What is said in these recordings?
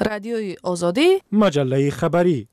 رادیوی آزادی مجله خبری.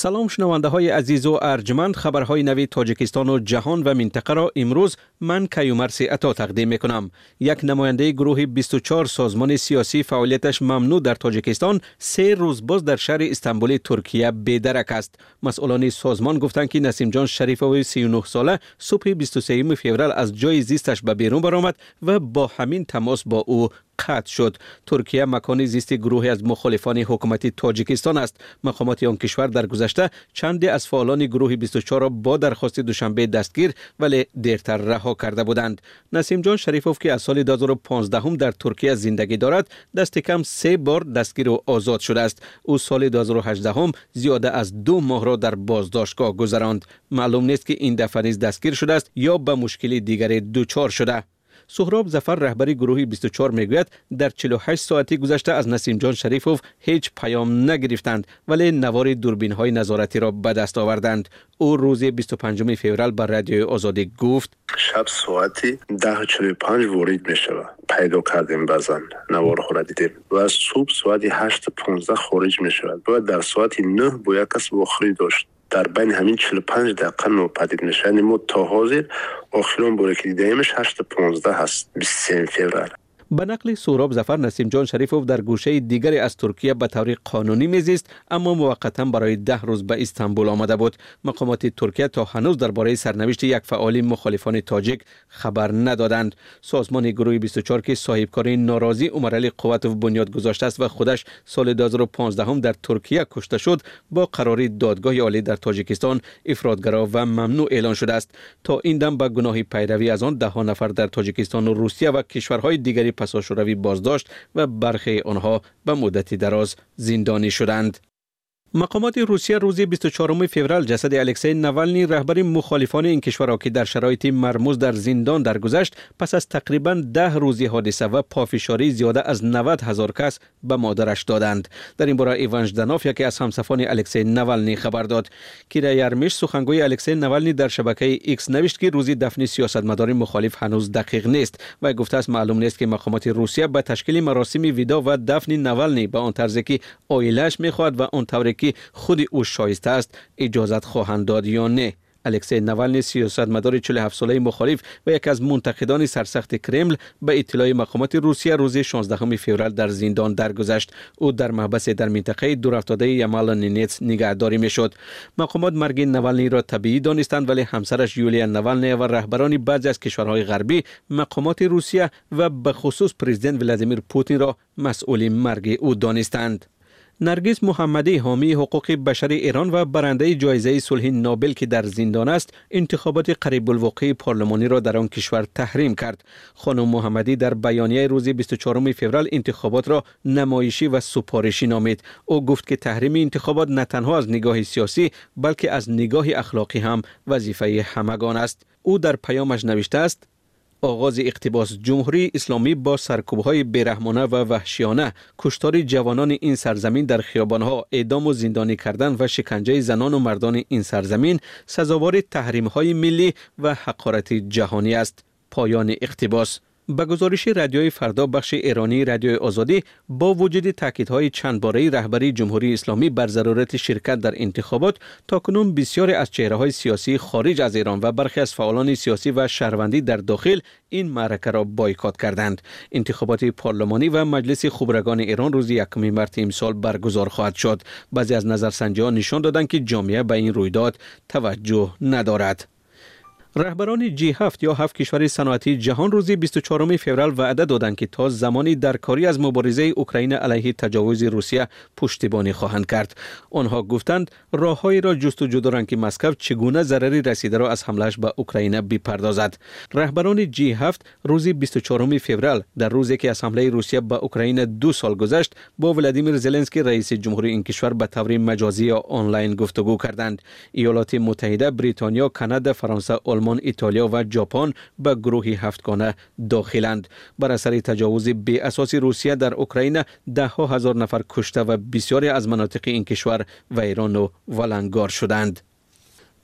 سلام شنونده های عزیز و ارجمند خبرهای نوی تاجیکستان و جهان و منطقه را امروز من کیومرسی اتا تقدیم می کنم. یک نماینده گروه 24 سازمان سیاسی فعالیتش ممنوع در تاجیکستان سه روز باز در شهر استانبول ترکیه بدرک است. مسئولان سازمان گفتند که نسیم جان شریفوی 39 ساله صبح 23 فوریه از جای زیستش به بیرون برآمد و با همین تماس با او قطع شد. ترکیه مکان زیست گروهی از مخالفان حکومت تاجیکستان است. مقامات آن کشور در گذشته چندی از فعالان گروه 24 را با درخواست دوشنبه دستگیر ولی دیرتر رها کرده بودند. نسیم جان شریفوف که از سال 2015 هم در ترکیه زندگی دارد. دست کم سه بار دستگیر و آزاد شده است. او سال 2018 هم زیاده از دو ماه را در بازداشتگاه گذراند. معلوم نیست که این دفعه نیز دستگیر شده است یا به مشکلی دیگری دچار شده. سهراب زفر رهبری گروه 24 می‌گوید در 48 ساعتی گذشته از نسیم جان شریفوف هیچ پیام نگرفتند ولی نوار دوربین های نظارتی را به دست آوردند. او روز 25 فوریه بر رادیو آزادی گفت شب ساعتی 10:45 وارد می شود پیدا کردیم بزن. نوار خورد دیدیم و صبح ساعتی 8:15 خارج می شود باید در ساعت 9 با یک کس واخری داشت. در بین همین 45 دقیقه نوپدید میشه یعنی ما تا حاضر. آخرون باره که دیدهیمش 8 15 هست. 23 فوریه به نقل سوراب زفر نسیم جان شریفوف در گوشه دیگری از ترکیه به طور قانونی میزیست اما موقتا برای ده روز به استانبول آمده بود. مقامات ترکیه تا هنوز درباره سرنوشت یک فعال مخالفان تاجیک خبر ندادند. سازمان گروه 24 که صاحبکار ناراضی عمر علی قوتوف بنیاد گذاشته است و خودش سال 2015 هم در ترکیه کشته شد با قراری دادگاه عالی در تاجیکستان افرادگرا و ممنوع اعلان شده است. تا این دم به گناه پیروی از آن ده نفر در تاجیکستان و روسیه و کشورهای دیگری پساشوروی بازداشت و برخی آنها به مدتی دراز زندانی شدند. مقامات روسیه روز 24 فوریه جسد الکسی نوالنی رهبر مخالفان این کشور که در شرایط مرموز در زندان درگذشت پس از تقریبا ده روزی حادثه و پافشاری زیاده از 90 هزار کس به مادرش دادند. در این باره ایوان ژدانوف یکی از همصفان الکسی نوالنی خبر داد. کیرا یرمیش سخنگوی الکسی نوالنی در شبکه ایکس نوشت که روزی دفن سیاستمدار مخالف هنوز دقیق نیست و گفته است معلوم نیست که مقامات روسیه به تشکیل مراسم وداع و دفن نوالنی به آن طرزی که عایله‌اش می‌خواهد و اون طوری که خود او شایسته است اجازت خواهند داد یا نه. الکسی نوالنی سیاستمدار 47 ساله مخالف و یک از منتقدان سرسخت کرمل به اطلاع مقامات روسیه روز 16 فوریه در زندان درگذشت. او در محبس در منطقه دورافتاده یمال نینیتس نگهداری می‌شد. مقامات مرگ نوالنی را طبیعی دانستند ولی همسرش یولیا نوالنی و رهبران بعضی از کشورهای غربی مقامات روسیه و به خصوص پرزیدنت ولادیمیر پوتین را مسئول مرگ او دانستند. نرگس محمدی حامی حقوق بشر ایران و برنده جایزه صلح نوبل که در زندان است انتخابات قریب الوقوع پارلمانی را در آن کشور تحریم کرد. خانم محمدی در بیانیه روز 24 فوریه انتخابات را نمایشی و سپارشی نامید. او گفت که تحریم انتخابات نه تنها از نگاه سیاسی بلکه از نگاه اخلاقی هم وظیفه همگان است. او در پیامش نوشته است آغاز اقتباس جمهوری اسلامی با سرکوبهای بیرحمانه و وحشیانه کشتار جوانان این سرزمین در خیابانها اعدام و زندانی کردن و شکنجه زنان و مردان این سرزمین سزاوار تحریمهای ملی و حقارت جهانی است. پایان اقتباس به گزارش رادیوی فردا بخش ایرانی رادیوی آزادی با وجود تاکیدهای چند باره رهبری جمهوری اسلامی بر ضرورت شرکت در انتخابات تاکنون بسیاری از چهره های سیاسی خارج از ایران و برخی از فعالان سیاسی و شهروندی در داخل این معرکه را بایکات کردند. انتخابات پارلمانی و مجلس خبرگان ایران روز یکم مارس امسال برگزار خواهد شد. بعضی از نظرسنجی نشان دادند که جامعه به این رویداد توجه ندارد. رهبران جی هفت یا هفت کشور صنعتی جهان روزی 24 فوریه وعده دادند که تا زمانی درکاری از مبارزه اوکراین علیه تجاوز روسیه پشتیبانی خواهند کرد. آنها گفتند راههایی را جستجو دارند که مسکو چگونه ضرری رسیده را از حملهش به اوکراین بپردازد رهبران جی هفت روزی 24 فوریه در روزی که از حمله روسیه به اوکراین دو سال گذشت با ولادیمیر زلنسکی رئیس جمهوری این کشور به طور مجازی یا آنلاین گفتگو کردند. ایالات متحده بریتانیا کانادا فرانسه آلمان، ایتالیا و ژاپن به گروه هفتگانه داخلند. بر اثر تجاوز بی اساس روسیه در اوکراین ده ها هزار نفر کشته و بسیاری از مناطق این کشور و ایران و ولنگار شدند.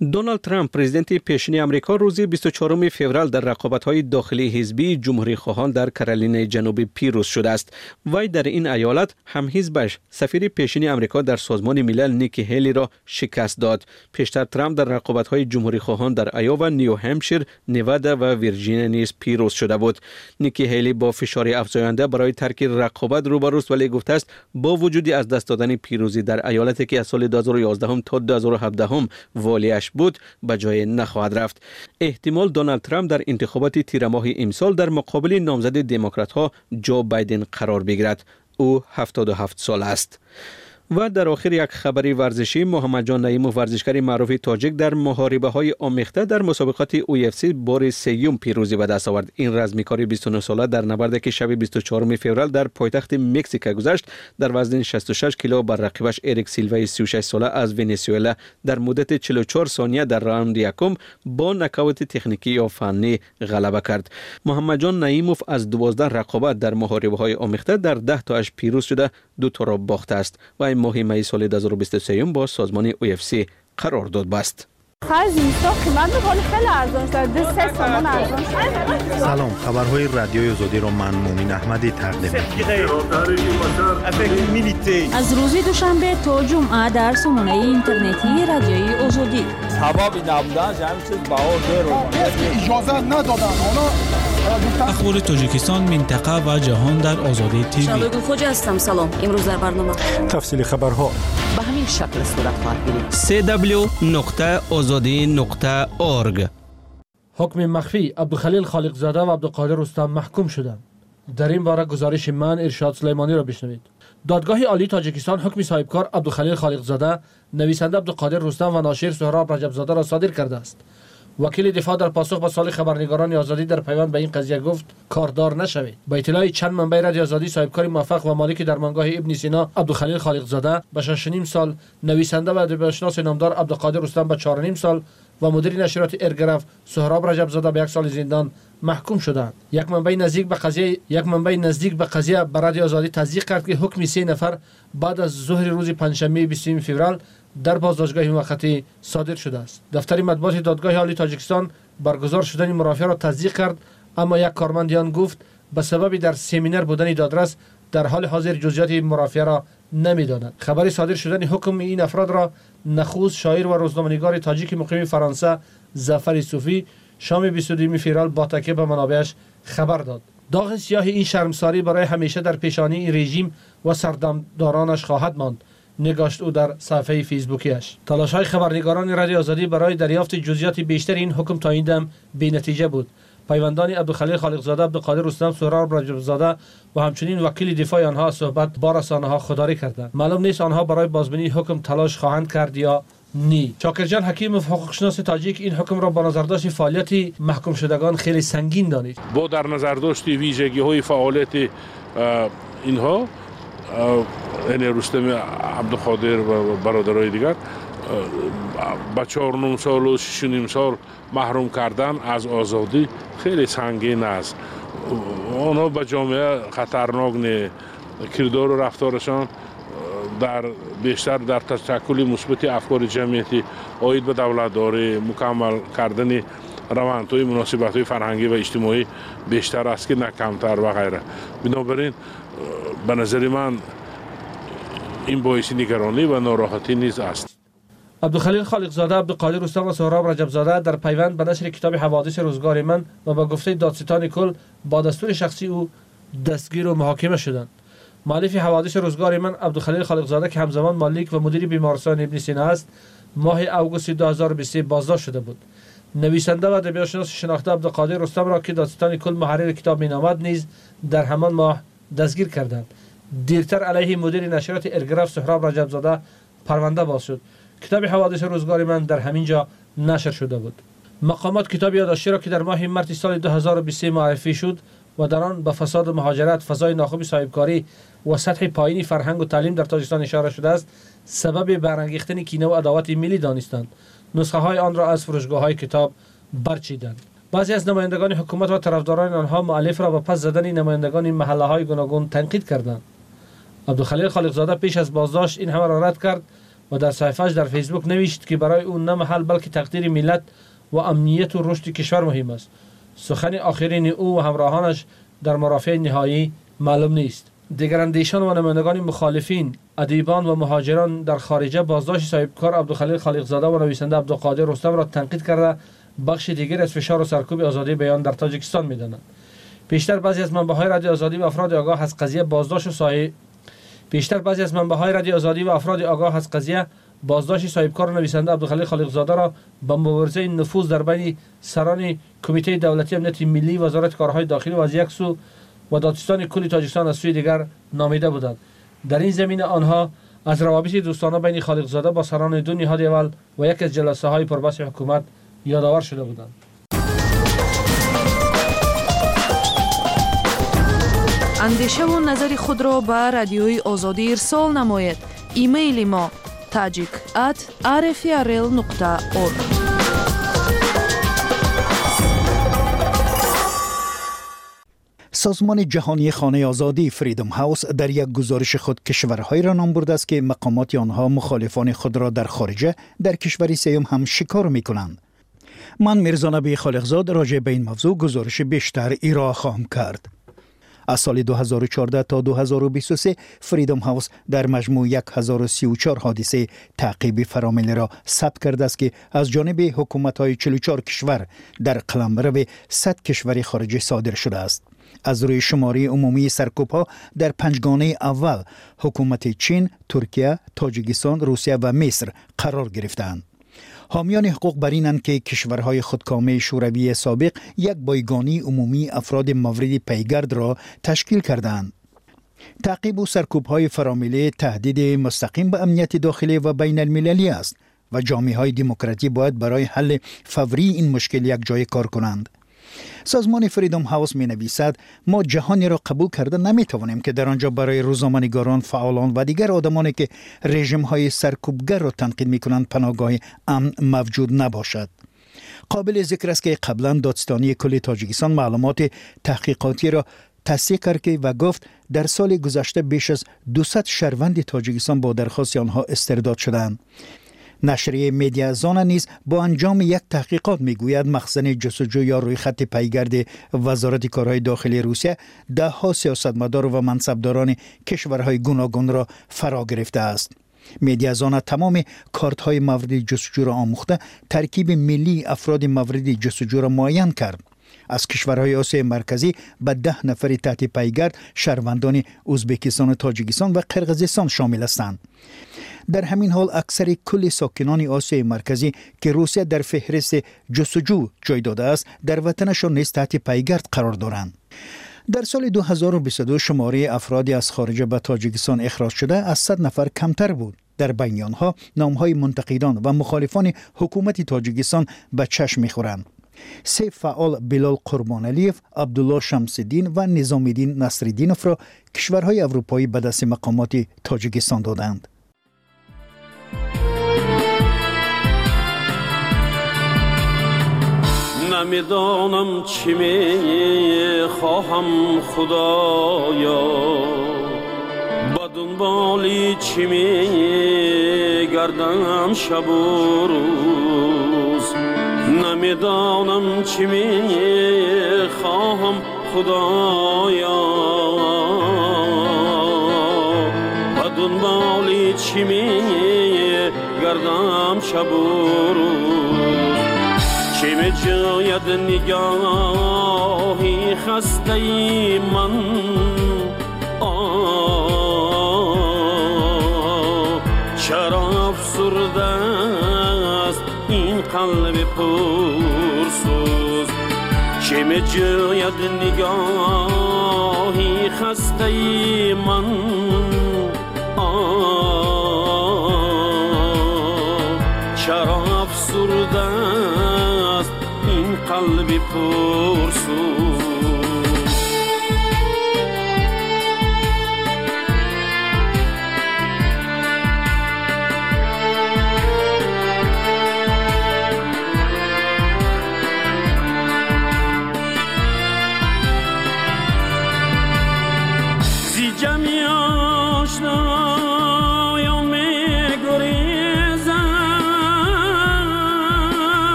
دونالد ترامپ پرزیدنت پیشین امریکا روز 24 فوریه در رقابت‌های داخلی حزبی جمهوری خواهان در کرولینای جنوبی پیروز شده است. وی در این ایالت هم حزبش سفیر پیشین امریکا در سازمان ملل نیکی هیلی را شکست داد. پیشتر ترامپ در رقابت‌های جمهوری خواهان در ایوا، نیو همشیر، نوادا و ویرجینیا نیز پیروز شده بود. نیکی هیلی با فشار افزاینده برای ترک رقابت روبروست ولی گفته است با وجودی از دست دادن پیروزی در ایالتی که از سال 2011 تا 2017 والیش بود به جای نخواهد رفت. احتمال دونالد ترامپ در انتخابات تیر ماه امسال در مقابل نامزد دموکرات ها جو بایدن قرار بگیرد. او 77 سال است. و در آخر یک خبری ورزشی محمد جان نعیم و ورزشکار معروف تاجیک در محاربه های آمیخته در مسابقات UFC بار سیوم پیروزی به دست آورد. این رزمیکاری 29 ساله در نبردی که شب 24 فوریه در پایتخت مکزیک گذشت. در وزن 66 کیلو بر رقیبش اریک سیلوا 36 ساله از ونزوئلا در مدت 44 ثانیه در راوند یکم با نکاوت تکنیکی یا فنی غلبه کرد. محمد جان نعیموف از 12 رقابت در محاربه های آمیخته در 10 تاش پیروز شده دو تا را باخته است و ماه می سال 2023 با سازمان UFC قرار داد بست. سلام خبرهای رادیوی زودی رو من مومین احمدی تقدیم از روز دوشنبه تا جمعه در سمونه اینترنتی رادیوی اوزودی هوا نبودن جمع چیز بها اجازه ندادن اخبار تاجیکستان منطقه و جهان در آزادی تیوی شبگو خوج هستم. سلام. امروز در برنامه. تفصیل خبرها. به همین شکل صورت خواهد گیرید www.azadi.org حکم مخفی عبدالخلیل خالق زاده و عبدالقادر رستم محکوم شدند. در این باره گزارش من ارشاد سلیمانی را بشنوید. دادگاه عالی تاجیکستان حکم صاحبکار عبدالخلیل خالق زاده نویسنده عبدالقادر رستم و ناشر سهراب رجب زاده را صادر کرده است. وکیل دفاع در پاسخ به سال خبرنگاران آزادی در پیوند به این قضیه گفت کاردار نشوید. با اطلاع چند منبع رادیو آزادی صاحبکار موفق و مالک درمانگاه ابن سینا عبدالخلیل خالق زاده به 6 سال نویسنده و ادبیاتشناس نامدار عبدالقادر رستم به 4 سال و مدیر نشریات ارگرف سهراب رجب زاده به یک سال زندان محکوم شدند. یک منبع نزدیک به قضیه یک منبع نزدیک به قضیه به رادیو آزادی تصدیق کرد که حکم سه نفر بعد از ظهر روز پنجشنبه 20 فوریه در بازداشتگاه موقتی صادر شده است. دفتر مطبوعات دادگاه عالی تاجیکستان برگزار شدن مرافعه را تصدیق کرد اما یک کارمندیان گفت به سبب در سمینر بودن دادرس در حال حاضر جزئیات مرافعه را نمی‌داند. خبری صادر شدن حکم این افراد را نخوز شاعر و روزنامه‌نگار تاجیک مقیم فرانسه زفر صوفی شام 22 فوریه با تکیه به منابعش خبر داد. داغ سیاه این شرمساری برای همیشه در پیشانی این رژیم و سردمدارانش خواهد ماند. نگاشت او در صفحه فیسبوکیش تلاش های خبرنگاران رادیو آزادی برای دریافت جزئیات بیشتر این حکم تا این دم بی نتیجه بود. پیوندان عبدالخلیل خالقزاده عبدالقادر رستم سهراب رجب زاده و همچنین وکیل دفاع آنها صحبت با رسانه ها خداری کردند معلوم نیست آنها برای بازبینی حکم تلاش خواهند کرد یا نی. چاکرجان حکیم حقوقشناس تاجیک این حکم را با نظرداشت فعالیت محکوم شدگان خیلی سنگین دانید. با در نظرداشت ویژگی های فعالیت اینها یعنی رستم عبدالقادر و برادرای دیگر با چهار نیم سال و شش نیم سال محروم کردن از آزادی خیلی سنگین است. آنها به جامعه خطرناک نه کردار و رفتارشان در بیشتر در تشکل مثبت افکار جمعیتی آید به دولت داره مکمل کردن روندهای مناسبت های فرهنگی و اجتماعی بیشتر است که نه کمتر و غیره. بنابراین به نظر من این باعث نگرانی و ناراحتی نیز است. عبدالخلیل خالق زاده عبدالقادر رستم و سهراب رجب زاده در پیوند به نشر کتاب حوادث روزگار من و با گفته دادستان کل با دستور شخصی او دستگیر و محاکمه شدند. مؤلف حوادث روزگار من عبدالخلیل خالق زاده که همزمان مالک و مدیر بیمارستان ابن سینا است ماه اوگوست 2023 بازداشت شده بود. نویسنده و ادبیاتشناس شناخته عبدالقادر رستم را که دادستان کل محرر کتاب مینامد نیز در همان ماه دستگیر کردند دیرتر علیه مدیر نشریات ارگراف سهراب رجب زاده پرونده باز شد. کتاب حوادث روزگار من در همین جا نشر شده بود. مقامات کتاب یادداشتی را که در ماه مارس سال 2023 معرفی شد و در آن به فساد مهاجرت فضای ناخوب صاحبکاری و سطح پایینی فرهنگ و تعلیم در تاجیکستان اشاره شده است سبب برانگیختن کینه و عداوت ملی دانستند. نسخه های آن را از فروشگاه های کتاب برچیدند. بعضی از نمایندگان حکومت و طرفداران آنها مؤلف را به پس زدن نمایندگان محله های گوناگون تنقید کردند. عبدالخلیل خالقزاده پیش از بازداشت این همه را رد کرد و در صفحهش در فیسبوک نوشت که برای او نه محل بلکه تقدیر ملت و امنیت و رشد کشور مهم است. سخن آخرین او و همراهانش در مرافع نهایی معلوم نیست. دیگر اندیشان و نمایندگان مخالفین ادیبان و مهاجران در خارجه بازداشت صاحبکار عبدالخلیل خالقزاده و نویسنده عبدالقادر رستم را تنقید کرده بخش دیگر از فشار و سرکوب آزادی بیان در تاجیکستان می‌دانند پیشتر بعضی از منبع‌های رادیو آزادی و افراد آگاه از قضیه بازداشت صاحب پیشتر بعضی از منبع‌های رادیو آزادی و افراد آگاه از قضیه بازداشت صاحبکار نویسنده عبدالخلیل خالقزاده را با مبارزه نفوذ در بین سران کمیته دولتی امنیت ملی وزارت کارهای داخلی و از یک سو و دادستان کل تاجیکستان از سوی دیگر نامیده بودند. در این زمینه آنها از روابط دوستانه بین خالقزاده با سران دو نهاد اول و یک از جلسه های پربحث حکومت یادآور شده بودند اندیشه و نظر خود را به رادیوی آزادی ارسال نماید. ایمیل ما تاجیک ات سازمان جهانی خانه آزادی فریدم هاوس در یک گزارش خود کشورهایی را نام برده است که مقامات آنها مخالفان خود را در خارجه در کشوری سیوم هم شکار می کنند. من میرزا خالقزاد راجع به این موضوع گزارش بیشتر ایرا خواهم کرد. از سال 2014 تا 2023 فریدم هاوس در مجموع 1034 حادثه تعقیبی فراملی را ثبت کرده است که از جانب حکومت های 44 کشور در قلمرو 100 کشور خارجی صادر شده است. از روی شماری عمومی سرکوب ها در پنجگانه اول حکومت چین، ترکیه، تاجیکستان، روسیه و مصر قرار گرفتند. حامیان حقوق بر اینند که کشورهای خودکامه شوروی سابق یک بایگانی عمومی افراد مورد پیگرد را تشکیل کردند. تعقیب و سرکوب های فراملی تهدید مستقیم به امنیت داخلی و بین المللی است و جامعه های دموکراتی باید برای حل فوری این مشکل یک جای کار کنند. سازمان فریدم هاوس می نویسد ما جهانی را قبول کرده نمی توانیم که در آنجا برای روزنامه‌نگاران فعالان و دیگر آدمانی که رژیم های سرکوبگر را تنقید می کنند پناهگاه امن موجود نباشد. قابل ذکر است که قبلا دادستانی کل تاجیکستان معلومات تحقیقاتی را تصدیق کرد و گفت در سال گذشته بیش از 200 شهروند تاجیکستان با درخواست آنها استرداد شدند نشریه میدیا زانا نیز با انجام یک تحقیقات می‌گوید مخزن جستجو یا روی خط پیگرد وزارت کارهای داخلی روسیه ده ها سیاستمدار و منصبداران کشورهای گوناگون را فرا گرفته است. میدیا زانا تمام کارت های مورد جستجو را آموخته ترکیب ملی افراد مورد جستجو را معین کرد. از کشورهای آسیای مرکزی به ده نفر تحت پیگرد شهروندان ازبکستان و تاجیکستان و قرقیزستان شامل هستند. در همین حال اکثر کل ساکنان آسیای مرکزی که روسیه در فهرست جستجو جای داده است در وطنشان نیز تحت پیگرد قرار دارند. در سال 2022 شماره افرادی از خارج به تاجیکستان اخراج شده از 100 نفر کمتر بود. در بین آنها نامهای منتقدان و مخالفان حکومت تاجیکستان به چشم می‌خورند. се фаъол билол қурбоналиев абдулло шамсиддин ва низомиддин насриддиновро кишварҳои аврупоӣ ба дасти мақомоти тоҷикистон доданд. Намедонам чӣ мехоҳам худоё. Ба дунболи чӣ мегардам шабу рӯз. نمی‌دانم چی می خواهم خدایا با دنبالی چی می گردم شب و روز چه می جاید نگاهی خسته ای من چرا افسرده است این قلب پرسوز چه می جاید نگاهی خسته ای من چرا افسرده قلبی پرسو زی جمعی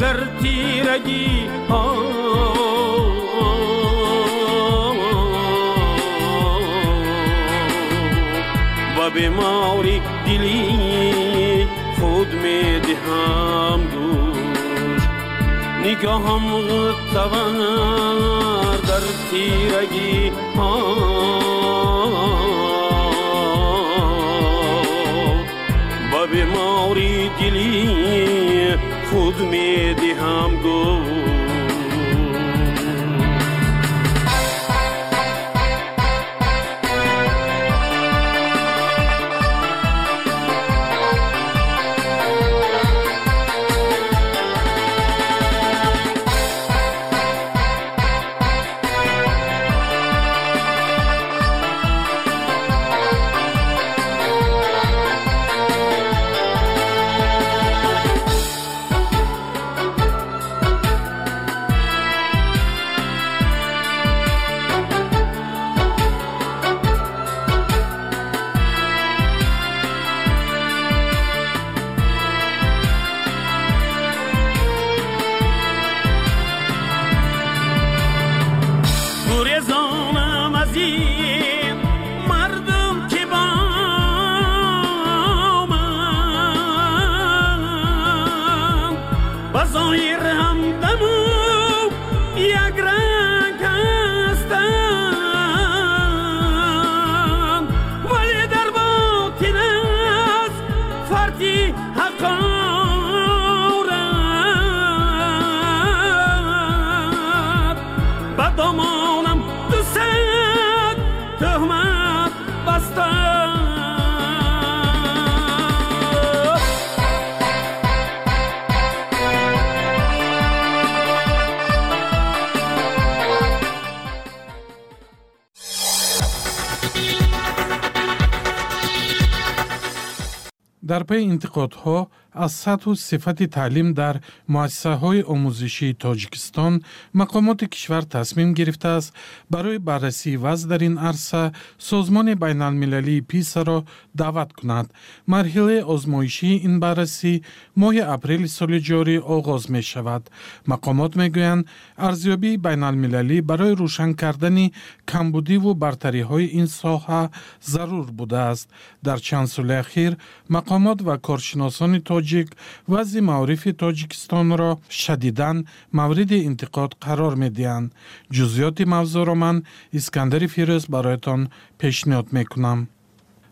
در تیرگی ها. و بیماری دلی خود می دهم دوش. نگاهم تور در تیرگی ها. بیماری دلی خود می دهم گفت дар пайи интиқодҳо аз сатҳу сифати таълим дар муассисаҳои омӯзишии тоҷикистон мақомоти кишвар тасмим гирифтааст. Барои баррасии вазъ дар ин арса созмони байналмилалии писаро даъват кунад. Марҳилаи озмоишии ин баррасӣ моҳи апрели соли ҷорӣ оғоз мешавад. Мақомот мегӯянд арзёбии байналмилалӣ барои рӯшан кардани камбудиву бартариҳои ин соҳа зарур будааст. Дар чанд соли ахир мақомот مقامات و کارشناسان تاجیک وضع معارف تاجیکستان را شدیداً مورد انتقاد قرار می جزئیات جزیات موضوع را من اسکندر فیروز برایتان پیشنهاد می کنم.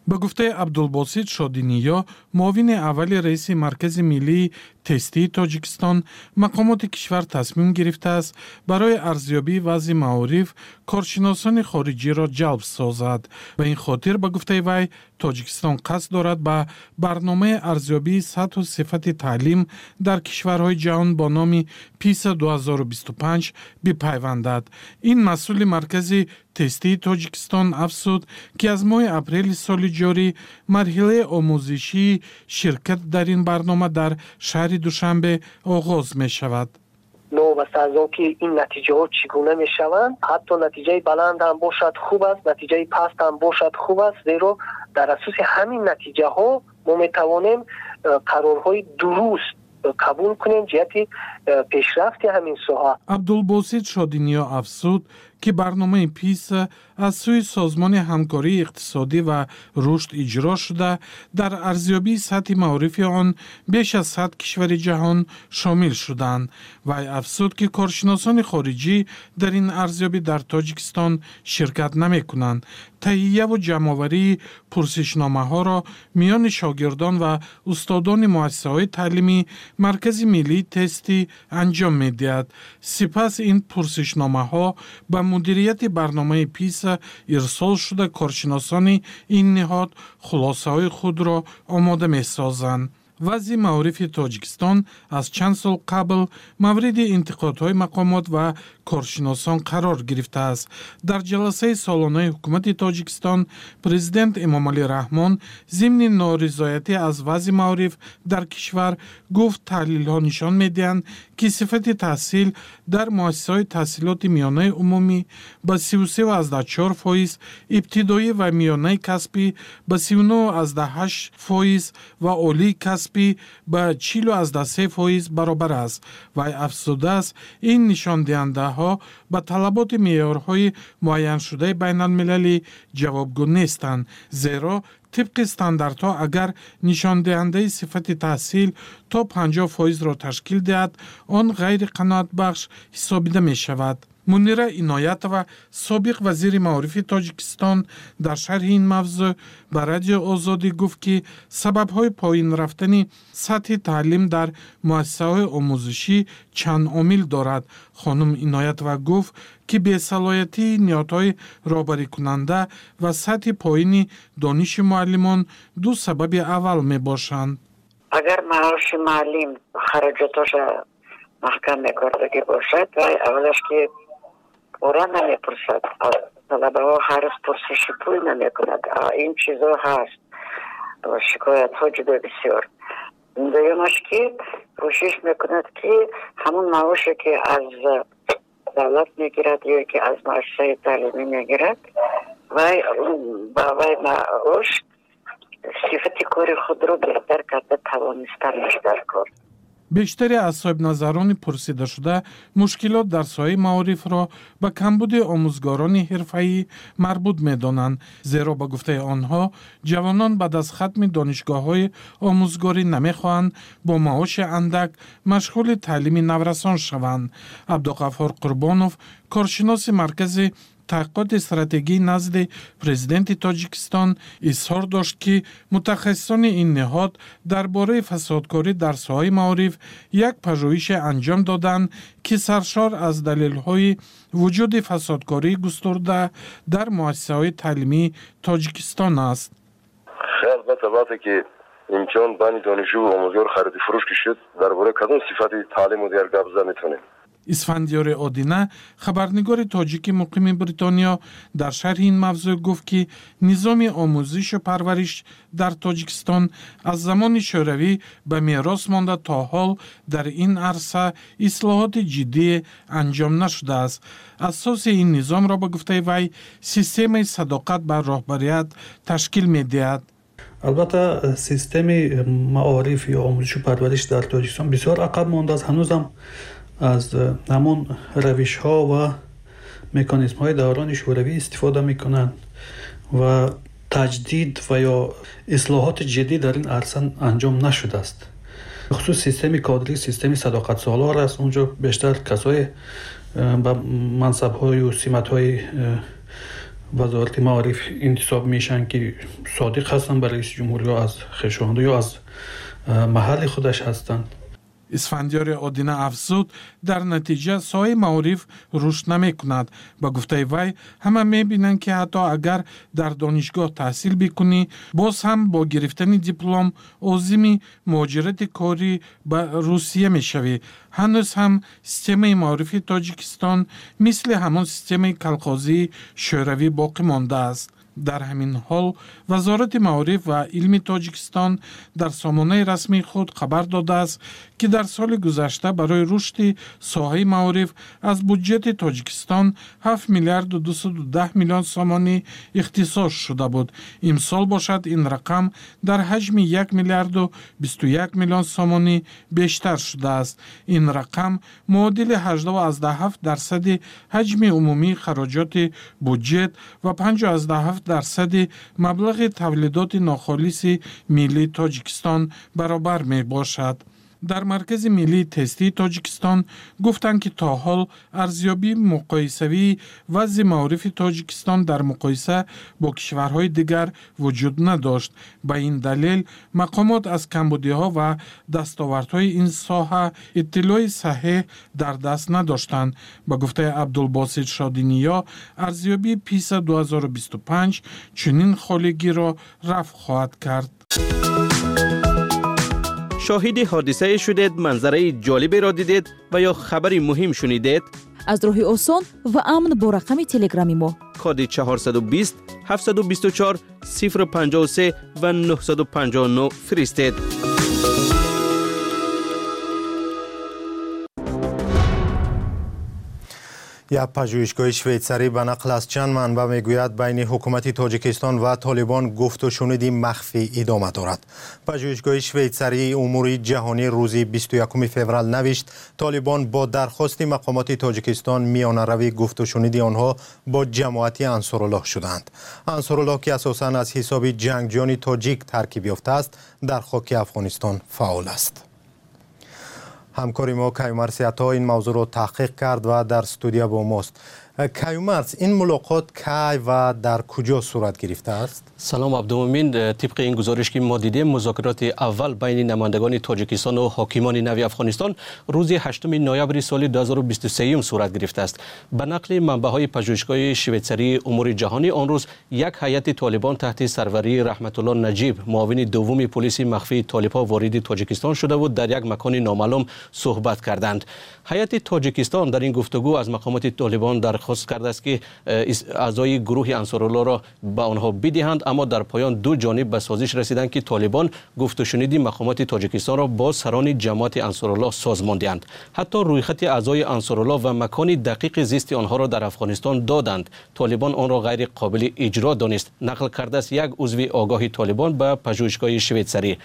به گفته عبدالباسط شادینیا معاون اول رئیس مرکز ملی тестии тоҷикистон мақомоти кишвар тасмим гирифтааст. Барои арзёбии вазъи маориф коршиносони хориҷиро ҷалб созад. Ба ин хотир ба гуфтаи вай тоҷикистон қасд дорад ба барномаи арзёбии сатҳу сифати таълим дар кишварҳои ҷаҳон бо номи писа 2025 бипайвандад. Ин масъули маркази тестии тоҷикистон афзуд ки аз моҳи апрели соли ҷорӣ марҳилаи омӯзишии ширкат дар ин барнома дар шаҳри душанбе оғоз мешавад. Новаста аз он ки ин натиҷаҳо чӣ гуна мешаванд ҳатто натиҷаи баланд ҳам бошад хуб аст натиҷаи паст ҳам бошад хуб аст зеро дар асоси ҳамин натиҷаҳо мо метавонем э, қарорҳои дуруст қабул кунем ҷиҳати э, пешрафти ҳамин соҳа. Абдулбосит шодиниё афзуд ки барномаи писа аз сӯи созмони ҳамкории иқтисодӣ ва рушд иҷро шуда дар арзёбии сатҳи маорифи он беш аз сад кишвари ҷаҳон шомил шуданд вай афзуд ки коршиносони хориҷӣ дар ин арзёбӣ дар тоҷикистон ширкат намекунанд. Таҳияву ҷамъоварии пурсишномаҳоро миёни шогирдон ва устодони муассисаҳои таълимӣ маркази миллии тестӣ анҷом медиҳад. Сипас ин пурсишномаҳо ба мудирияти барномаи писа ирсол шуда коршиносони ин ниҳод хулосаҳои худро омода месозанд. Вазъи маорифи тоҷикистон аз чанд сол қабл мавриди интиқодҳои мақомот ва коршиносон қарор гирифтааст. Дар ҷаласаи солонаи ҳукумати тоҷикистон президент эмомалӣ раҳмон зимни норизоятӣ аз вазъи маориф дар кишвар гуфт таҳлилҳо нишон медиҳанд ки сифати таҳсил дар муассисаҳои таҳсилоти миёнаи умумӣ ба 33 фоиз ибтидоӣ ва миёнаи касбӣ ба 39 фоиз ва олии касбӣ ба 43 фоиз баробар аст. Вай афзудааст ин нишондиҳандаҳо ба талаботи меъёрҳои муайяншудаи байналмилалӣ ҷавобгӯ нестанд зеро тибқи стандартҳо агар нишондиҳандаи сифати таҳсил то 50 фоизро ташкил диҳад он ғайриқаноатбахш ҳисобида мешавад мунира иноятова собиқ вазири маорифи тоҷикистон дар шарҳи ин мавзӯъ ба радио озодӣ гуфт ки сабабҳои поин рафтани сатҳи таълим дар муассисаҳои омӯзишӣ чанд омил дорад. Хонум иноятова гуфт ки бесалоятии ниҳодҳои роҳбарикунанда ва сатҳи поини дониши муаллимон ду сабаби аввал мебошанд. Агар маоши муаллим хароҷотоша маҳкам мекордагӣ бошад вай аввалаш ки пора намепурсад талабаҳо ҳар рӯз пурсиши пул намекунад ин чизо ҳаст шикоятҳо ҷудо бисёр дуюмаш ки кӯшиш мекунад ки ҳамон маоше ки аз давлат мегирад ё ки аз муассисаи таълимӣ мегирад вай ба вай маош сифати кори худро беҳтар карда тавонистанаш дар кор бештари аз соҳибназарони пурсидашуда мушкилот дар соҳаи маорифро ба камбуди омӯзгорони ҳирфаӣ марбут медонанд зеро ба гуфтаи онҳо ҷавонон баъд аз хатми донишгоҳҳои омӯзгорӣ намехоҳанд бо маоши андак машғули таълими наврасон шаванд. Абдуғаффор қурбонов коршиноси маркази таҳқиқоти стратегӣ назди президенти тоҷикистон изҳор дошт ки мутахассисони ин неҳод дар бораи фасодкорӣ дар соҳаи маориф як пажӯҳише анҷом доданд ки саршор аз далелҳои вуҷуди фасодкории густурда дар муассисаҳои таълимии тоҷикистон аст. Албатта вақте ки имтиҳон байни донишҷӯу омӯзгор хариди фурӯш ки шуд дар бораи кадом сифати таълиму дигар гап зад метавонем исфандиёри одина хабарнигори тоҷики муқими бритониё дар шарҳи ин мавзӯъ гуфт ки низоми омӯзишу парвариш дар тоҷикистон аз замони шӯравӣ ба мерос монда то ҳол дар ин арса ислоҳоти ҷиддие анҷом нашудааст. Асоси ин низомро ба гуфтаи вай системаи садоқат ба роҳбарият ташкил медиҳад. Албатта системи маориф ё омӯзишу парвариш дар тоҷикистон бисёр ақаб мондааст. Ҳанӯзам از همون روش ها و مکانیزم های دوران شوروی استفاده می‌کنند و تجدید و یا اصلاحات جدی در این عرصه انجام نشده است. خصوص سیستم کادری سیستم صداقت سالار است. اونجا بیشتر کسای به منصب های و سمت های وزارت معارف انتصاب میشن که صادق هستن برای رئیس جمهوری یا از خشونده یا از محل خودش هستند исфандиёри одина афзуд дар натиҷа соҳаи маориф рушд намекунад. Ба гуфтаи вай ҳама мебинанд ки ҳатто агар дар донишгоҳ таҳсил бикунӣ боз ҳам бо гирифтани диплом озими муҳоҷирати корӣ ба русия мешавӣ. Ҳанӯз ҳам системаи маорифи тоҷикистон мисли ҳамон системаи калхозии шӯравӣ боқӣ мондааст дар ҳамин ҳол вазорати маориф ва илми тоҷикистон дар сомонаи расмии худ хабар додааст ки дар соли гузашта барои рушди соҳаи маориф аз буҷети тоҷикистон 7 миллиарду 210 миллион сомонӣ ихтисос шуда буд. Имсол бошад ин рақам дар ҳаҷми 1 миллиарду 21 миллион сомонӣ бештар шудааст. Ин рақам муодили 87 дарсади ҳаҷми умумии хароҷоти буҷет ва 57 дарсади маблағи тавлидоти нохолиси миллии тоҷикистон баробар мебошад дар маркази миллии тестии тоҷикистон гуфтанд ки то ҳол арзёбии муқоисавии вазъи маорифи тоҷикистон дар муқоиса бо кишварҳои дигар вуҷуд надошт. Ба ин далел мақомот аз камбудиҳо ва дастовардҳои ин соҳа иттилои саҳеҳ дар даст надоштанд. Ба гуфтаи абдулбосит шодиниё арзёбии писа 2025 чунин холигиро рафъ хоҳад кард شاهد حادثه شدید منظره جالب را دیدید و یا خبری مهم شنیدید؟ از راه آسان و امن با رقم تلگرامی ما. کد 420 724 053 و 959 فرستید. یک پژوهشگاه شویتسری به نقل از چند منبع می‌گوید بین حکومت تاجیکستان و طالبان گفت و شنیدی مخفی ادامه دارد. پژوهشگاه شویتسری امور جهانی روزی 21 فوریه نوشت طالبان با درخواست مقامات تاجیکستان میانه روی گفت و شنیدی آنها با جماعت انصارالله شدند. انصارالله که اساسا از حساب جنگجویان تاجیک ترکیب یافته است در خاک افغانستان فعال است. Ҳамкори мо каюмарсиятҳо ин мавзӯъро таҳқиқ кард ва дар студия бо мост کیومرس این ملاقات کی و در کجا صورت گرفته است؟ سلام عبدالمومین طبق این گزارش که ما دیدیم مذاکرات اول بین نمایندگان تاجیکستان و حاکمان نوی افغانستان روز 8 نوامبر سال 2023 صورت گرفته است. به نقل منبعهای پژوهشگاه شویتسری امور جهانی آن روز یک هیئت طالبان تحت سروری رحمت الله نجیب معاون دوم پلیس مخفی طالبان وارد تاجیکستان شده و در یک مکان نامعلوم صحبت کردند. هیئت تاجیکستان در این گفتگو از مقامات طالبان در خصوص کرده است که اعضای گروه انصار الله را به آنها بدهند اما در پایان دو جانب به سازش رسیدند که طالبان گفت و شنیدی مقامات تاجیکستان را با سران جماعت انصارالله سازمان دهند حتی روی خط اعضای انصار الله و مکان دقیق زیست آنها را در افغانستان دادند. طالبان آن را غیر قابل اجرا دانست. نقل کرده است یک عضو آگاهی طالبان به پژوهشگاه شوئیسری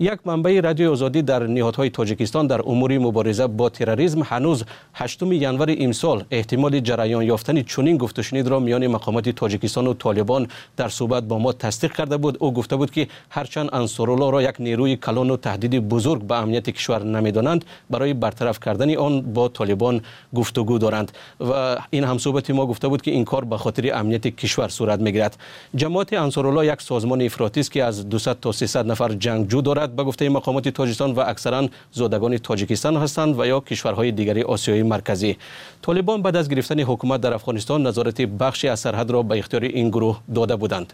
یک منبع رادیو آزادی در نهادهای تاجیکستان در امور مبارزه با تروریسم هنوز 8 ینور امسال احتمال جریان یافتن چنین گفت و را میان مقامات تاجیکستان و طالبان در صحبت با ما تصدیق کرده بود. او گفته بود که هرچند انصارالله را یک نیروی کلان و تهدید بزرگ به امنیت کشور نمی‌دانند برای برطرف کردن آن با طالبان گفتگو دارند و این همصحبت ما گفته بود که این کار به خاطر امنیت کشور صورت می‌گیرد. جماعت انصارالله یک سازمان افراطی است که از 200 تا 300 نفر جنگجو دارد. بعد به گفته مقامات تاجیکستان و اکثرا زادگان تاجیکستان هستند و یا کشورهای دیگری آسیای مرکزی. طالبان بعد از گرفتن حکومت در افغانستان نظارت بخشی از سرحد را به اختیار این گروه داده بودند.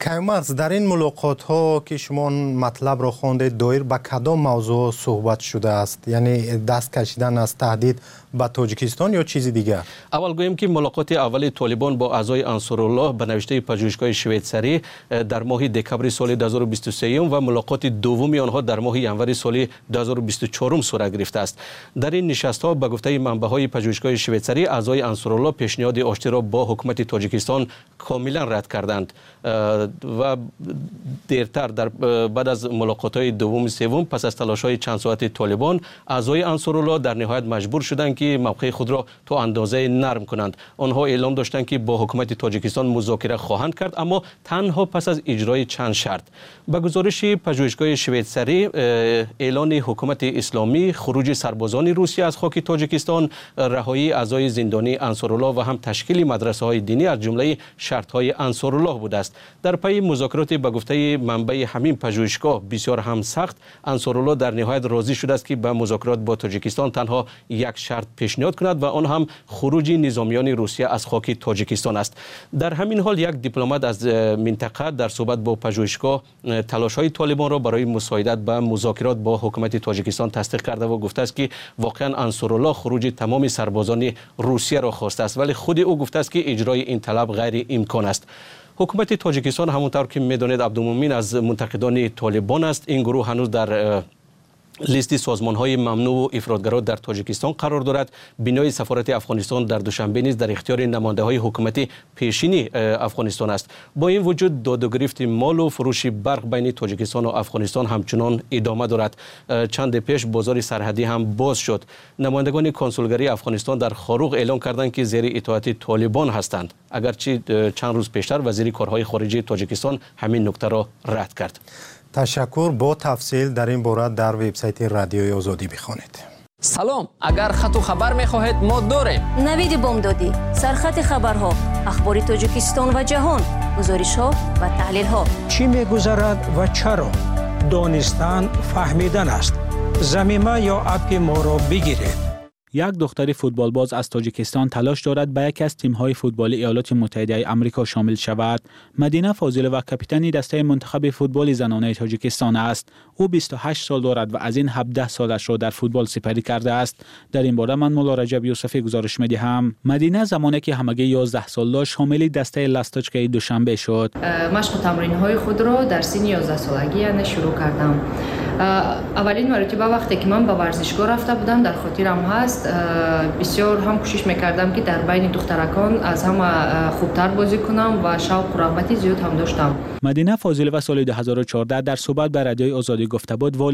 کیمرز در این ملاقات ها که شما مطلب را خواندید دایر به کدام موضوع صحبت شده است؟ یعنی دست کشیدن از تهدید ба тоҷикистон ё чизи дигар? Аввал гӯем ки мулоқоти аввали толибон бо аъзои ансуруллоҳ ба навиштаи пажӯҳишгоҳи шветсарӣ э, дар моҳи декабри соли 2023 ва мулоқоти дуввуми онҳо дар моҳи январи соли 2024 сурат гирифтааст дар ин нишастҳо ба гуфтаи манбаъҳои пажӯҳишгоҳи шветсарӣ аъзои ансуруллоҳ пешниҳоди оштиро бо ҳукумати тоҷикистон комилан рад карданд э, ва дертар э, баъд аз мулоқотҳои дуввуми севум пас аз талошҳои чандсоати толибон аъзои ансуруллоҳ дар ниҳоят маҷбур шуданд که موقع خود را تو اندازه نرم کنند. آنها اعلام داشتند که با حکومت تاجیکستان مذاکره خواهند کرد اما تنها پس از اجرای چند شرط. به گزارش پژوهشگاه شویتسری اعلان حکومت اسلامی خروج سربازان روسیه از خاک تاجیکستان رهایی اعضای زندانی انصارالله و هم تشکیل مدرسه های دینی از جمله شرط های انصارالله بوده است. در پی مذاکرات به گفته منبع همین پژوهشگاه بسیار هم سخت انصارالله در نهایت راضی شده است که به مذاکرات با تاجیکستان تنها یک شرط پیشنهاد کند و آن هم خروج نظامیان روسیه از خاک تاجیکستان است. در همین حال یک دیپلمات از منطقه در صحبت با پژوهشگاه تلاش های طالبان را برای مساعدت به مذاکرات با حکومت تاجیکستان تصدیق کرده و گفته است که واقعا انصارالله خروج تمام سربازان روسیه را خواسته است ولی خود او گفته است که اجرای این طلب غیر امکان است. حکومت تاجیکستان همونطور که می‌دانید عبدالمومن از منتقدان طالبان است. این گروه هنوز در لیست سازمان های ممنوع و افرادگرا در تاجیکستان قرار دارد. بنای سفارت افغانستان در دوشنبه نیز در اختیار نمانده های حکومت پیشینی افغانستان است. با این وجود داد و گرفت مال و فروش برق بین تاجیکستان و افغانستان همچنان ادامه دارد. چند پیش بازار سرحدی هم باز شد. نمایندگان کنسولگری افغانستان در خاروق اعلام کردند که زیر اطاعت طالبان هستند. اگرچه چند روز پیشتر وزیر کارهای خارجه تاجیکستان همین نکته را رد کرد. Ташаккур бо тафсил дар ин бора дар вебсайти радиои озодӣ бихонед. Салом агар хату хабар мехоҳед мо дорем. Навиди бомдодӣ сархати хабарҳо ахбори тоҷикистон ва ҷаҳон гузоришҳо ва таҳлилҳо. Чӣ мегузарад ва чаро? Донистан фаҳмидан аст. Замима ё апи моро бигиред یک دختر فوتبال باز از تاجیکستان تلاش دارد به یکی از تیم‌های فوتبال ایالات متحده آمریکا شامل شود. مدینه فاضل و کاپیتان دسته منتخب فوتبال زنانه تاجیکستان است. او 28 سال دارد و از این 17 سالش را در فوتبال سپری کرده است. در این باره من مولا رجب یوسفی گزارش می‌دهم. مدینه زمانی که همگی 11 سال داشت شامل دسته لاستاچکای دوشنبه شد. مشق تمرین‌های خود را در سن 11 سالگی یعنی شروع کردم. اولین مرتبه وقتی که من به ورزشگاه رفته بودم در خاطرم هست بسیار هم کوشش می‌کردم که در بین دخترکان از همه خوبتر بازی کنم و شوق و رغبت زیاد هم داشتم مدینه فاضل و سال 2014 در صحبت به رادیوی آزادی گفته بود